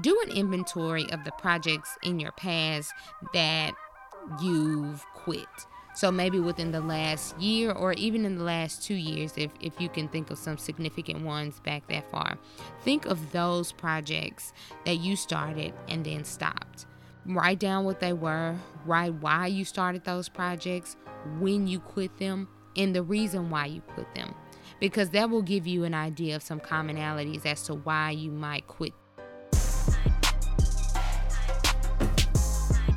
do an inventory of the projects in your past that you've quit. So maybe within the last year or even in the last two years, if, if you can think of some significant ones back that far, think of those projects that you started and then stopped. Write down what they were, write why you started those projects, when you quit them, and the reason why you quit them. Because that will give you an idea of some commonalities as to why you might quit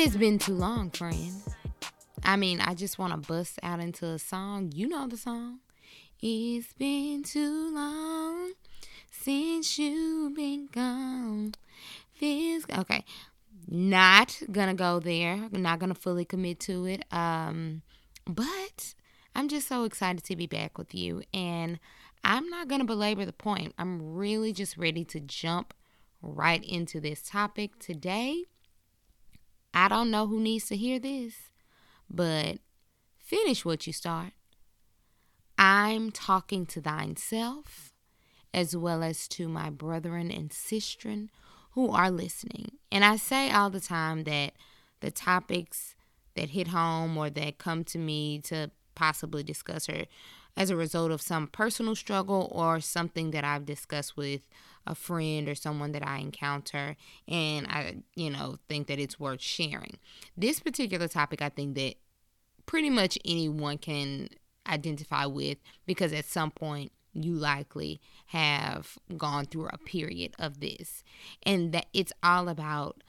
It has been too long, friend. I mean, I just want to bust out into a song. You know the song. It's been too long since you've been gone. Okay. Not gonna go there. Not gonna fully commit to it. Um, but I'm just so excited to be back with you, and I'm not gonna belabor the point. I'm really just ready to jump right into this topic today. I don't know who needs to hear this, but finish what you start. I'm talking to thine self as well as to my brethren and sistren who are listening. And I say all the time that the topics that hit home or that come to me to possibly discuss are as a result of some personal struggle or something that I've discussed with a friend or someone that I encounter and I, you know, think that it's worth sharing. This particular topic, I think that pretty much anyone can identify with because at some point you likely have gone through a period of this and that it's all about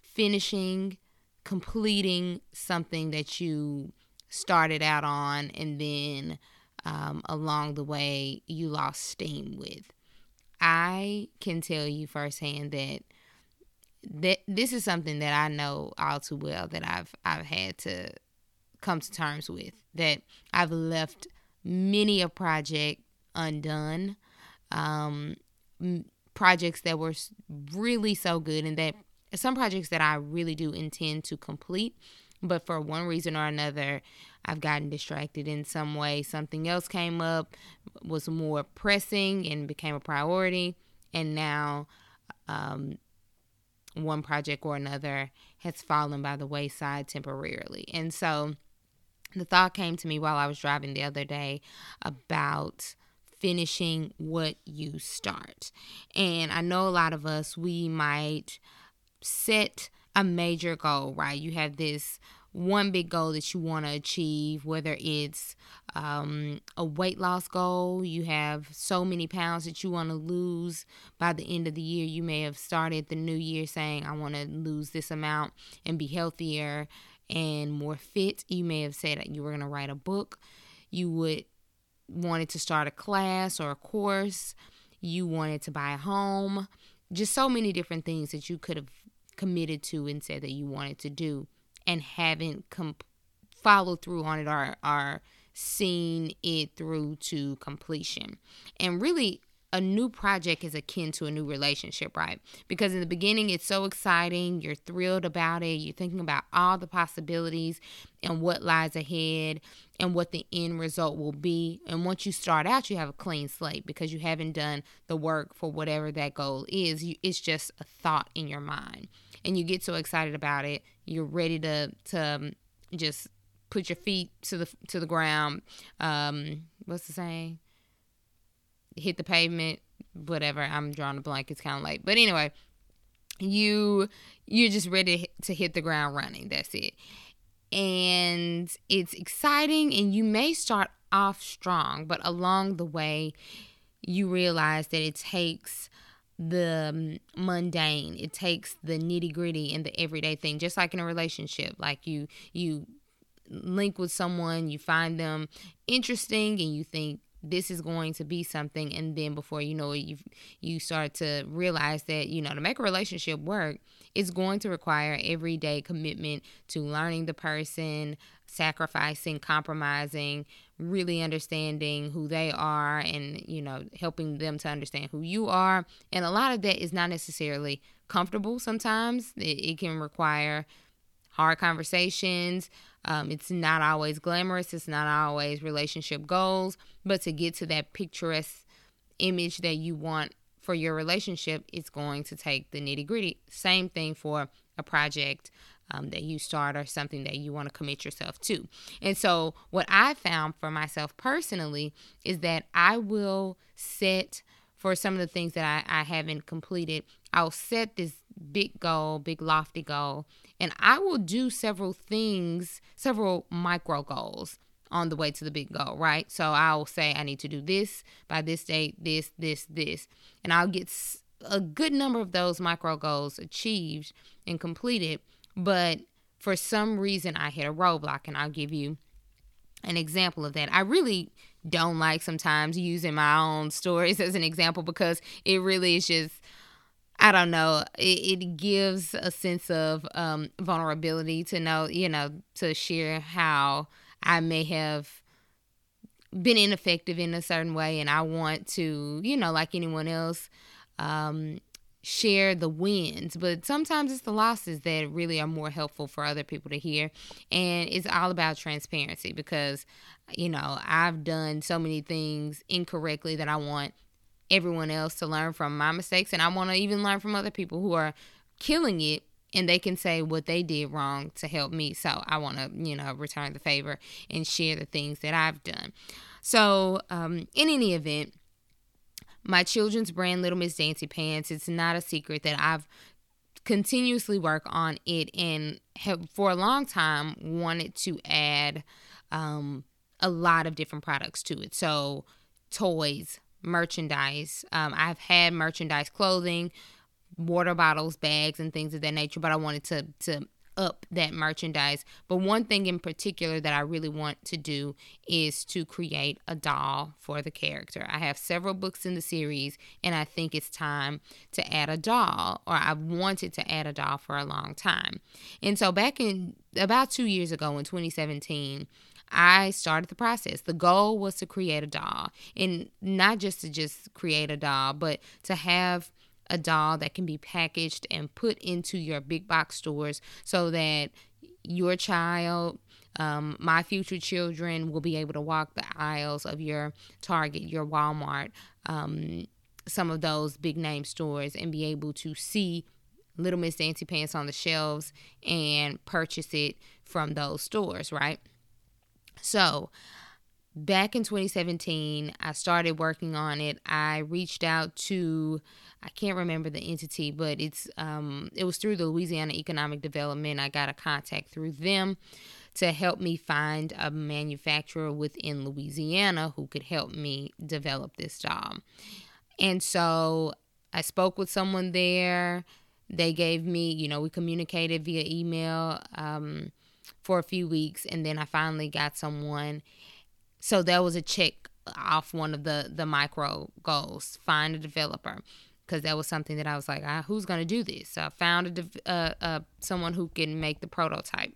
finishing completing something that you started out on and then um, along the way you lost steam with I can tell you firsthand that that this is something that I know all too well that I've I've had to come to terms with that I've left many a project undone um, projects that were really so good and that some projects that I really do intend to complete but for one reason or another I've gotten distracted in some way. Something else came up, was more pressing, and became a priority. And now, um, one project or another has fallen by the wayside temporarily. And so, the thought came to me while I was driving the other day about finishing what you start. And I know a lot of us, we might set a major goal, right? You have this one big goal that you want to achieve, whether it's um, a weight loss goal, you have so many pounds that you want to lose by the end of the year. You may have started the new year saying, I want to lose this amount and be healthier and more fit. You may have said that you were going to write a book. You would wanted to start a class or a course. You wanted to buy a home. Just so many different things that you could have committed to and said that you wanted to do and haven't com- followed through on it or are seen it through to completion. And really, a new project is akin to a new relationship, right? Because in the beginning, it's so exciting. You're thrilled about it. You're thinking about all the possibilities and what lies ahead and what the end result will be. And once you start out, you have a clean slate because you haven't done the work for whatever that goal is. You, it's just a thought in your mind and you get so excited about it, you're ready to to um, just put your feet to the to the ground. Um, what's the saying? Hit the pavement. Whatever. I'm drawing a blank. It's kind of late, but anyway, you you're just ready to hit the ground running. That's it. And it's exciting, and you may start off strong, but along the way, you realize that it takes the um, mundane it takes the nitty gritty and the everyday thing just like in a relationship like you you link with someone you find them interesting and you think this is going to be something. And then before you know it you you start to realize that you know to make a relationship work it's going to require everyday commitment to learning the person sacrificing compromising really understanding who they are and you know helping them to understand who you are. And a lot of that is not necessarily comfortable sometimes. It, it can require hard conversations um, it's not always glamorous, it's not always relationship goals, but to get to that picturesque image that you want for your relationship, it's going to take the nitty gritty. Same thing for a project um, that you start or something that you want to commit yourself to. And so, what I found for myself personally is that I will set for some of the things that I, I haven't completed, I'll set this big goal, big lofty goal, and I will do several things, several micro goals on the way to the big goal, right? So I'll say I need to do this by this date, this, this, this, and I'll get a good number of those micro goals achieved and completed. But for some reason, I hit a roadblock, and I'll give you an example of that. I really don't like sometimes using my own stories as an example because it really is just I don't know. It, it gives a sense of um, vulnerability to know, you know, to share how I may have been ineffective in a certain way, and I want to, you know, like anyone else, um, share the wins. But sometimes it's the losses that really are more helpful for other people to hear, and it's all about transparency because, you know, I've done so many things incorrectly that I want everyone else to learn from my mistakes and I want to even learn from other people who are killing it and they can say what they did wrong to help me. So I want to, you know, return the favor and share the things that I've done. So, um, in any event, my children's brand, Little Miss Dancy Pants, it's not a secret that I've continuously work on it and have for a long time wanted to add um, a lot of different products to it. So, toys, merchandise. Um, I've had merchandise, clothing, water bottles, bags, and things of that nature, but I wanted to to up that merchandise. But one thing in particular that I really want to do is to create a doll for the character. I have several books in the series, and I think it's time to add a doll, or I've wanted to add a doll for a long time. And so back in about two years ago in 2017, I started the process. The goal was to create a doll and not just to just create a doll, but to have a doll that can be packaged and put into your big box stores so that your child, um, my future children will be able to walk the aisles of your Target, your Walmart, um, some of those big name stores and be able to see Little Miss Dancy Pants on the shelves and purchase it from those stores, right? So, back in 2017, I started working on it. I reached out to I can't remember the entity, but it's um it was through the Louisiana Economic Development. I got a contact through them to help me find a manufacturer within Louisiana who could help me develop this job. And so I spoke with someone there. They gave me, you know, we communicated via email. Um, for a few weeks and then I finally got someone. So that was a check off one of the the micro goals. Find a developer because that was something that I was like, ah, who's going to do this? So I found a dev- uh, uh, someone who can make the prototype.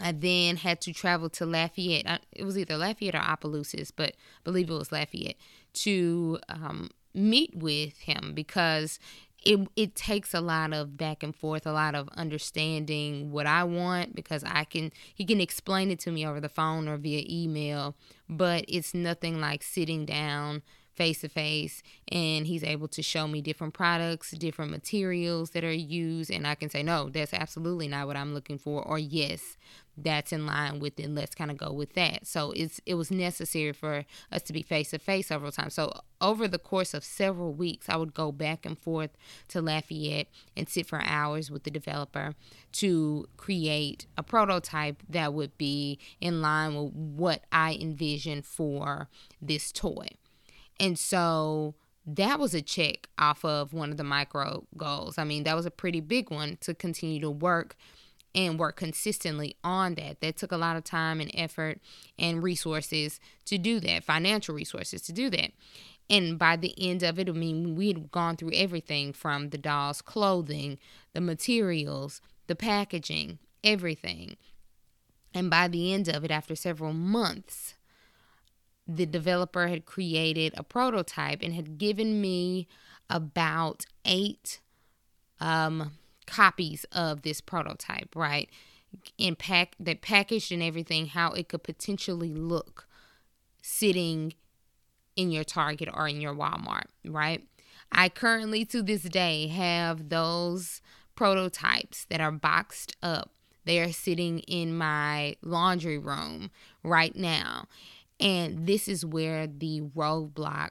I then had to travel to Lafayette. Uh, it was either Lafayette or Opelousas, but I believe it was Lafayette to um, meet with him because it it takes a lot of back and forth, a lot of understanding what I want because I can he can explain it to me over the phone or via email, but it's nothing like sitting down face to face and he's able to show me different products, different materials that are used and I can say no, that's absolutely not what I'm looking for or yes, that's in line with it. Let's kind of go with that. So it's it was necessary for us to be face to face several times. So over the course of several weeks, I would go back and forth to Lafayette and sit for hours with the developer to create a prototype that would be in line with what I envisioned for this toy. And so that was a check off of one of the micro goals. I mean, that was a pretty big one to continue to work and work consistently on that. That took a lot of time and effort and resources to do that, financial resources to do that. And by the end of it, I mean, we had gone through everything from the doll's clothing, the materials, the packaging, everything. And by the end of it, after several months, the developer had created a prototype and had given me about eight um, copies of this prototype, right? And pack that packaged and everything, how it could potentially look sitting in your Target or in your Walmart, right? I currently to this day have those prototypes that are boxed up. They are sitting in my laundry room right now. And this is where the roadblock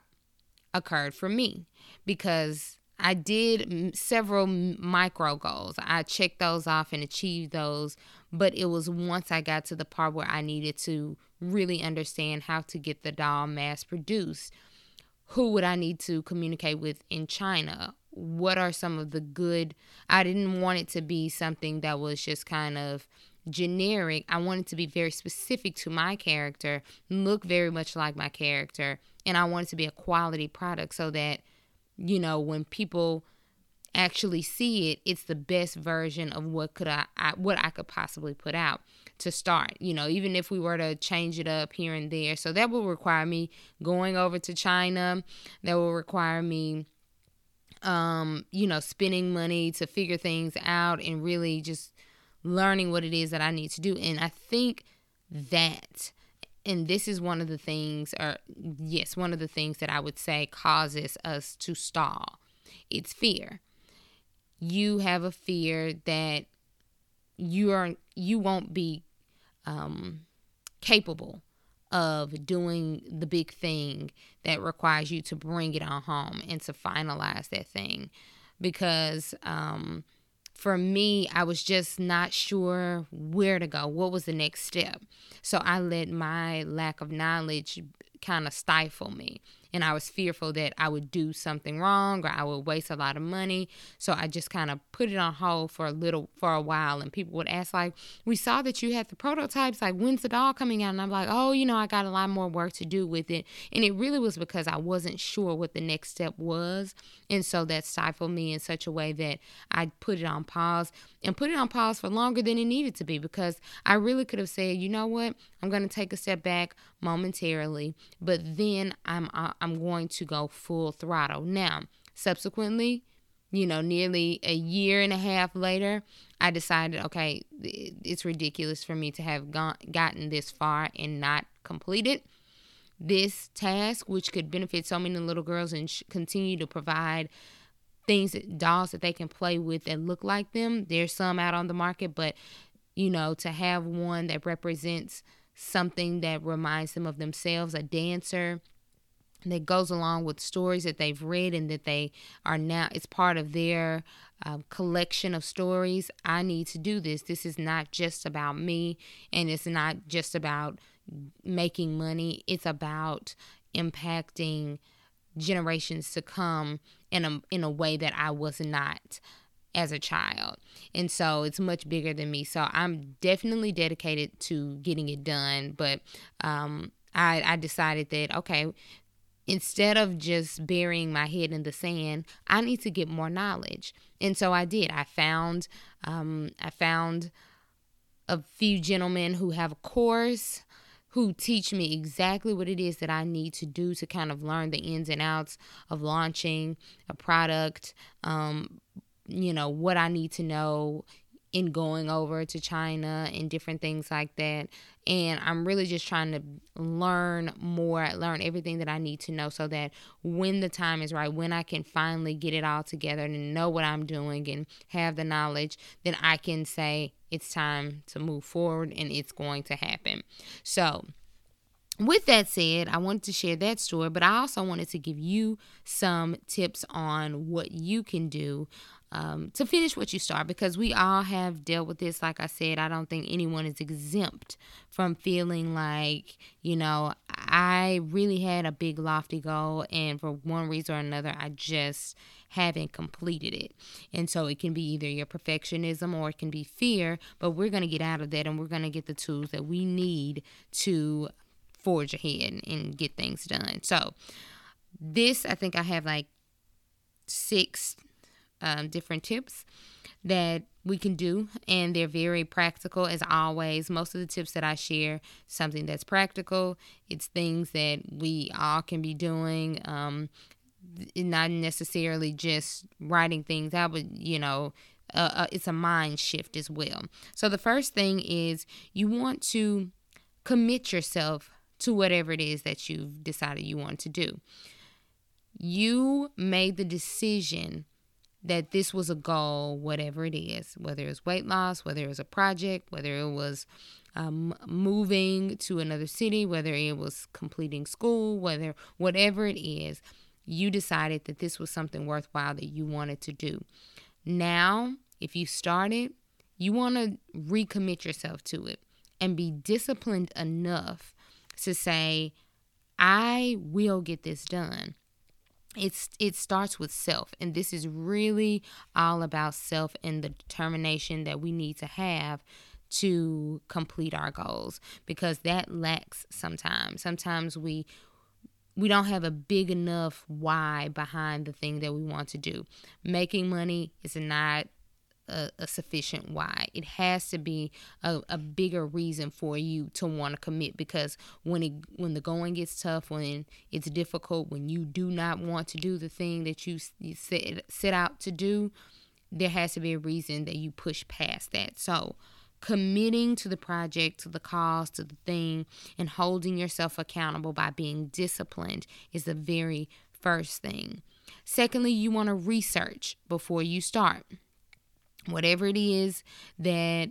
occurred for me because I did several micro goals. I checked those off and achieved those, but it was once I got to the part where I needed to really understand how to get the doll mass produced. Who would I need to communicate with in China? What are some of the good? I didn't want it to be something that was just kind of generic. I wanted to be very specific to my character, look very much like my character, and I wanted to be a quality product so that you know, when people actually see it, it's the best version of what could I, I, what I could possibly put out to start. You know, even if we were to change it up here and there. So that will require me going over to China. That will require me um, you know, spending money to figure things out and really just learning what it is that I need to do. And I think that and this is one of the things or yes one of the things that i would say causes us to stall. It's fear. You have a fear that you are you won't be um, capable of doing the big thing that requires you to bring it on home and to finalize that thing. Because um, for me, I was just not sure where to go. What was the next step? So I let my lack of knowledge kind of stifle me and I was fearful that I would do something wrong or I would waste a lot of money. So I just kind of put it on hold for a little for a while and people would ask like, "We saw that you had the prototypes, like when's the doll coming out?" And I'm like, "Oh, you know, I got a lot more work to do with it." And it really was because I wasn't sure what the next step was. And so that stifled me in such a way that I put it on pause and put it on pause for longer than it needed to be because I really could have said, "You know what? I'm going to take a step back momentarily, but then I'm uh, I'm going to go full throttle. Now, subsequently, you know, nearly a year and a half later, I decided, okay, it's ridiculous for me to have gone, gotten this far and not completed this task, which could benefit so many little girls and sh- continue to provide things, dolls that they can play with that look like them. There's some out on the market, but you know, to have one that represents something that reminds them of themselves, a dancer that goes along with stories that they've read and that they are now it's part of their uh, collection of stories i need to do this this is not just about me and it's not just about making money it's about impacting generations to come in a in a way that i was not as a child. And so it's much bigger than me. So I'm definitely dedicated to getting it done. But um, I, I decided that, okay, instead of just burying my head in the sand, I need to get more knowledge. And so I did. I found um, I found a few gentlemen who have a course who teach me exactly what it is that I need to do to kind of learn the ins and outs of launching a product, um, you know, what I need to know in going over to China and different things like that. And I'm really just trying to learn more, learn everything that I need to know so that when the time is right, when I can finally get it all together and know what I'm doing and have the knowledge, then I can say it's time to move forward and it's going to happen. So, with that said, I wanted to share that story, but I also wanted to give you some tips on what you can do um, to finish what you start because we all have dealt with this. Like I said, I don't think anyone is exempt from feeling like, you know, I really had a big lofty goal and for one reason or another, I just haven't completed it. And so it can be either your perfectionism or it can be fear, but we're going to get out of that and we're going to get the tools that we need to forge ahead and get things done. So, this, I think I have like six um, different tips that we can do and they're very practical as always. Most of the tips that i share something that's practical it's things that we all can be doing um, not necessarily just writing things out but you know uh, uh, it's a mind shift as well. So the first thing is you want to commit yourself to whatever it is that you've decided you want to do. You made the decision that this was a goal, whatever it is, whether it was weight loss, whether it was a project, whether it was um, moving to another city, whether it was completing school, whether whatever it is, you decided that this was something worthwhile that you wanted to do. Now, if you started, you want to recommit yourself to it and be disciplined enough to say, I will get this done it's it starts with self. And this is really all about self and the determination that we need to have to complete our goals because that lacks sometimes. Sometimes we we don't have a big enough why behind the thing that we want to do. Making money is not a, a sufficient why. It has to be a, a bigger reason for you to want to commit because when it when the going gets tough, when it's difficult, when you do not want to do the thing that you, you set set out to do, there has to be a reason that you push past that. So committing to the project, to the cause, to the thing, and holding yourself accountable by being disciplined is the very first thing. Secondly, you want to research before you start whatever it is that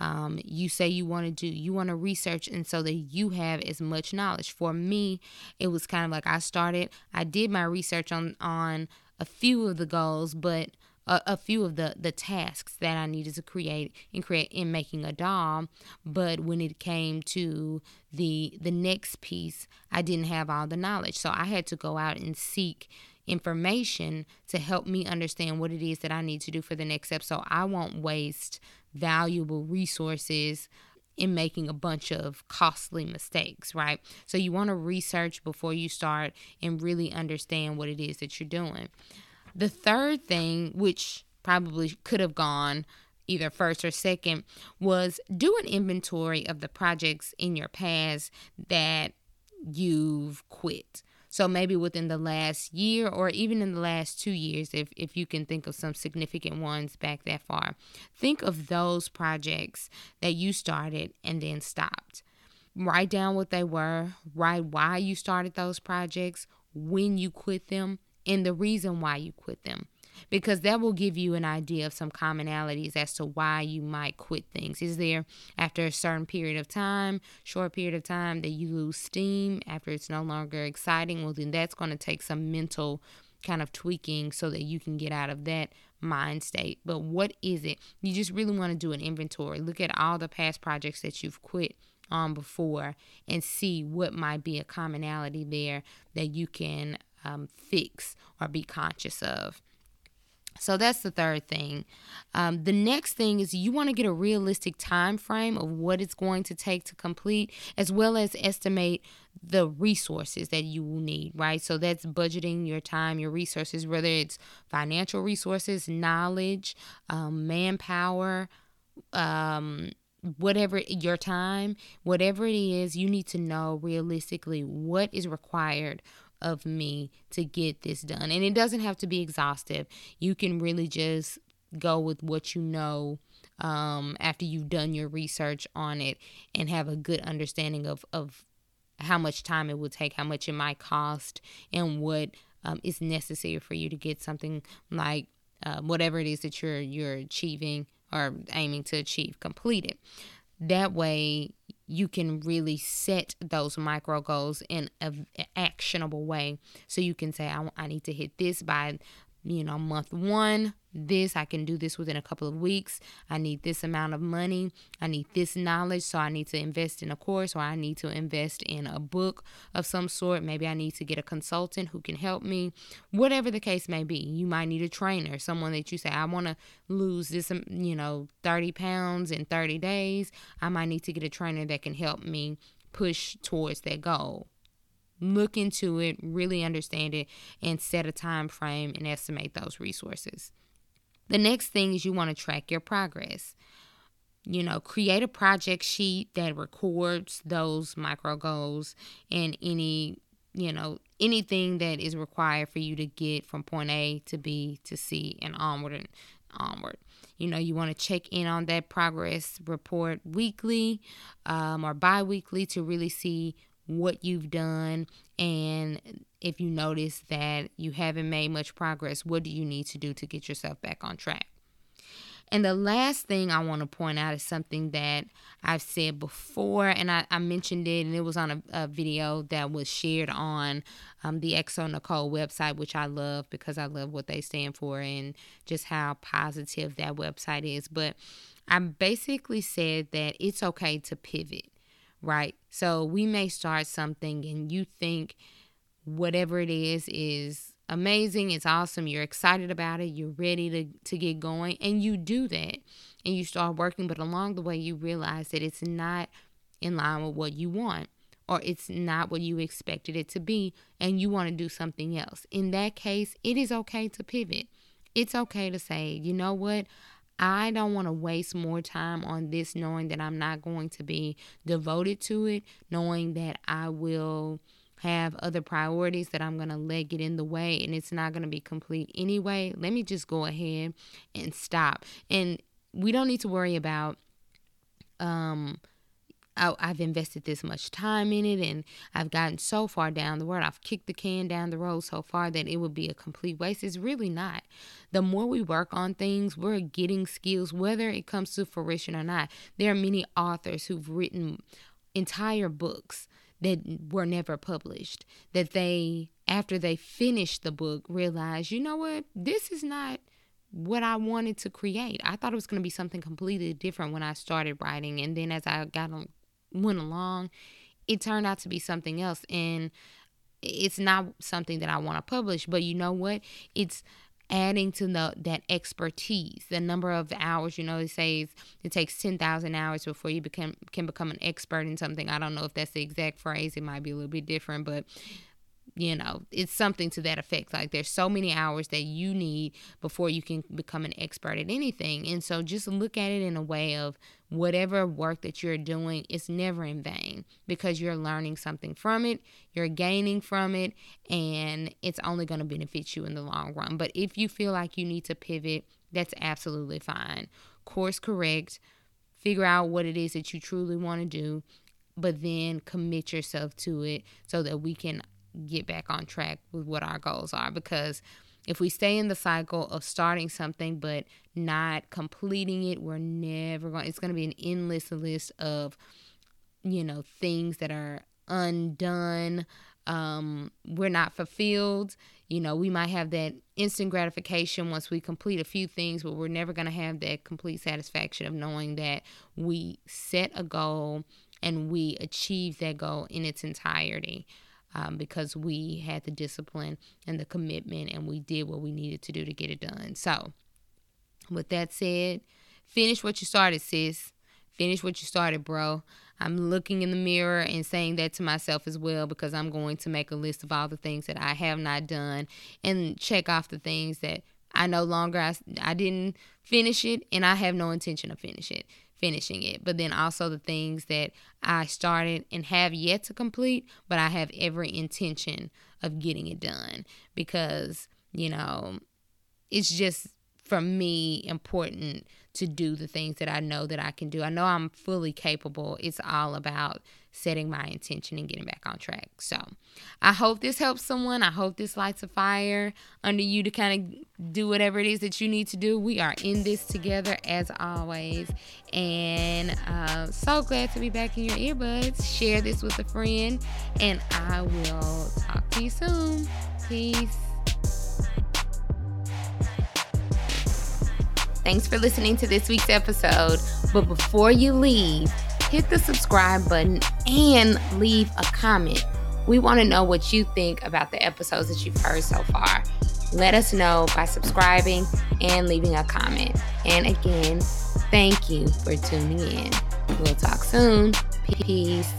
um, you say you want to do you want to research and so that you have as much knowledge. For me it was kind of like i started i did my research on on a few of the goals but a, a few of the the tasks that i needed to create and create in making a doll. But when it came to the the next piece i didn't have all the knowledge. So i had to go out and seek information to help me understand what it is that I need to do for the next step so I won't waste valuable resources in making a bunch of costly mistakes, right? So you want to research before you start and really understand what it is that you're doing. The third thing, which probably could have gone either first or second, was do an inventory of the projects in your past that you've quit. So maybe within the last year or even in the last two years, if, if you can think of some significant ones back that far, think of those projects that you started and then stopped. Write down what they were, write why you started those projects, when you quit them, and the reason why you quit them because that will give you an idea of some commonalities as to why you might quit things. Is there, after a certain period of time, short period of time, that you lose steam after it's no longer exciting? Well, then that's going to take some mental kind of tweaking so that you can get out of that mind state. But what is it? You just really want to do an inventory. Look at all the past projects that you've quit on before and see what might be a commonality there that you can um, fix or be conscious of. So that's the third thing. Um, the next thing is you want to get a realistic time frame of what it's going to take to complete, as well as estimate the resources that you will need, right? So that's budgeting your time, your resources, whether it's financial resources, knowledge, um, manpower, um, whatever your time, whatever it is, you need to know realistically what is required of me to get this done. And it doesn't have to be exhaustive. You can really just go with what you know um, after you've done your research on it and have a good understanding of, of how much time it will take, how much it might cost, and what um, is necessary for you to get something like uh, whatever it is that you're you're achieving or aiming to achieve completed. That way, you can really set those micro goals in an actionable way. So you can say, I, I need to hit this by you know, month one, this, I can do this within a couple of weeks. I need this amount of money. I need this knowledge. So I need to invest in a course or I need to invest in a book of some sort. Maybe I need to get a consultant who can help me. Whatever the case may be, you might need a trainer, someone that you say, I want to lose this, um, you know, 30 pounds in 30 days. I might need to get a trainer that can help me push towards that goal look into it, really understand it, and set a time frame and estimate those resources. The next thing is you want to track your progress. You know, create a project sheet that records those micro goals and any, you know, anything that is required for you to get from point A to B to C and onward and onward. You know, you want to check in on that progress report weekly um, or bi weekly to really see what you've done and if you notice that you haven't made much progress, what do you need to do to get yourself back on track? And the last thing I want to point out is something that I've said before, and I, I mentioned it, and it was on a, a video that was shared on um, the xoNecole website, which I love because I love what they stand for and just how positive that website is. But I basically said that it's okay to pivot right? So we may start something and you think whatever it is is amazing, it's awesome, you're excited about it, you're ready to, to get going, and you do that and you start working, but along the way you realize that it's not in line with what you want or it's not what you expected it to be and you want to do something else. In that case, it is okay to pivot. It's okay to say, you know what? I don't want to waste more time on this knowing that I'm not going to be devoted to it, knowing that I will have other priorities that I'm going to let get in the way and it's not going to be complete anyway. Let me just go ahead and stop. And we don't need to worry about um I, have invested this much time in it and I've gotten so far down the road. I've kicked the can down the road so far that it would be a complete waste. It's really not. The more we work on things, we're getting skills, whether it comes to fruition or not. There are many authors who've written entire books that were never published, that they, after they finished the book, realized, you know what, this is not what I wanted to create. I thought it was going to be something completely different when I started writing. And then as I got on went along, it turned out to be something else. And it's not something that I want to publish, but you know what? It's adding to the that expertise the number of hours you know it says it takes 10,000 hours before you become can become an expert in something i don't know if that's the exact phrase it might be a little bit different but you know it's something to that effect. Like there's so many hours that you need before you can become an expert at anything. And so just look at it in a way of whatever work that you're doing it's never in vain because you're learning something from it you're gaining from it and it's only going to benefit you in the long run. But if you feel like you need to pivot that's absolutely fine. Course correct figure out what it is that you truly want to do but then commit yourself to it so that we can get back on track with what our goals are. Because if we stay in the cycle of starting something but not completing it we're never going it's going to be an endless list of you know things that are undone um, we're not fulfilled. You know we might have that instant gratification once we complete a few things but we're never going to have that complete satisfaction of knowing that we set a goal and we achieve that goal in its entirety um, because we had the discipline and the commitment and we did what we needed to do to get it done. So, with that said, finish what you started, sis. Finish what you started, bro. I'm looking in the mirror and saying that to myself as well because I'm going to make a list of all the things that I have not done and check off the things that I no longer I, I didn't finish it and I have no intention of finish it finishing it, but then also the things that I started and have yet to complete, but I have every intention of getting it done because, you know, it's just for me important to do the things that I know that I can do. I know I'm fully capable. It's all about setting my intention and getting back on track. So I hope this helps someone. I hope this lights a fire under you to kind of do whatever it is that you need to do. We are in this together as always. And uh, so glad to be back in your earbuds. Share this with a friend. And I will talk to you soon. Peace. Thanks for listening to this week's episode. But before you leave, hit the subscribe button and leave a comment. We want to know what you think about the episodes that you've heard so far. Let us know by subscribing and leaving a comment. And again, thank you for tuning in. We'll talk soon. Peace.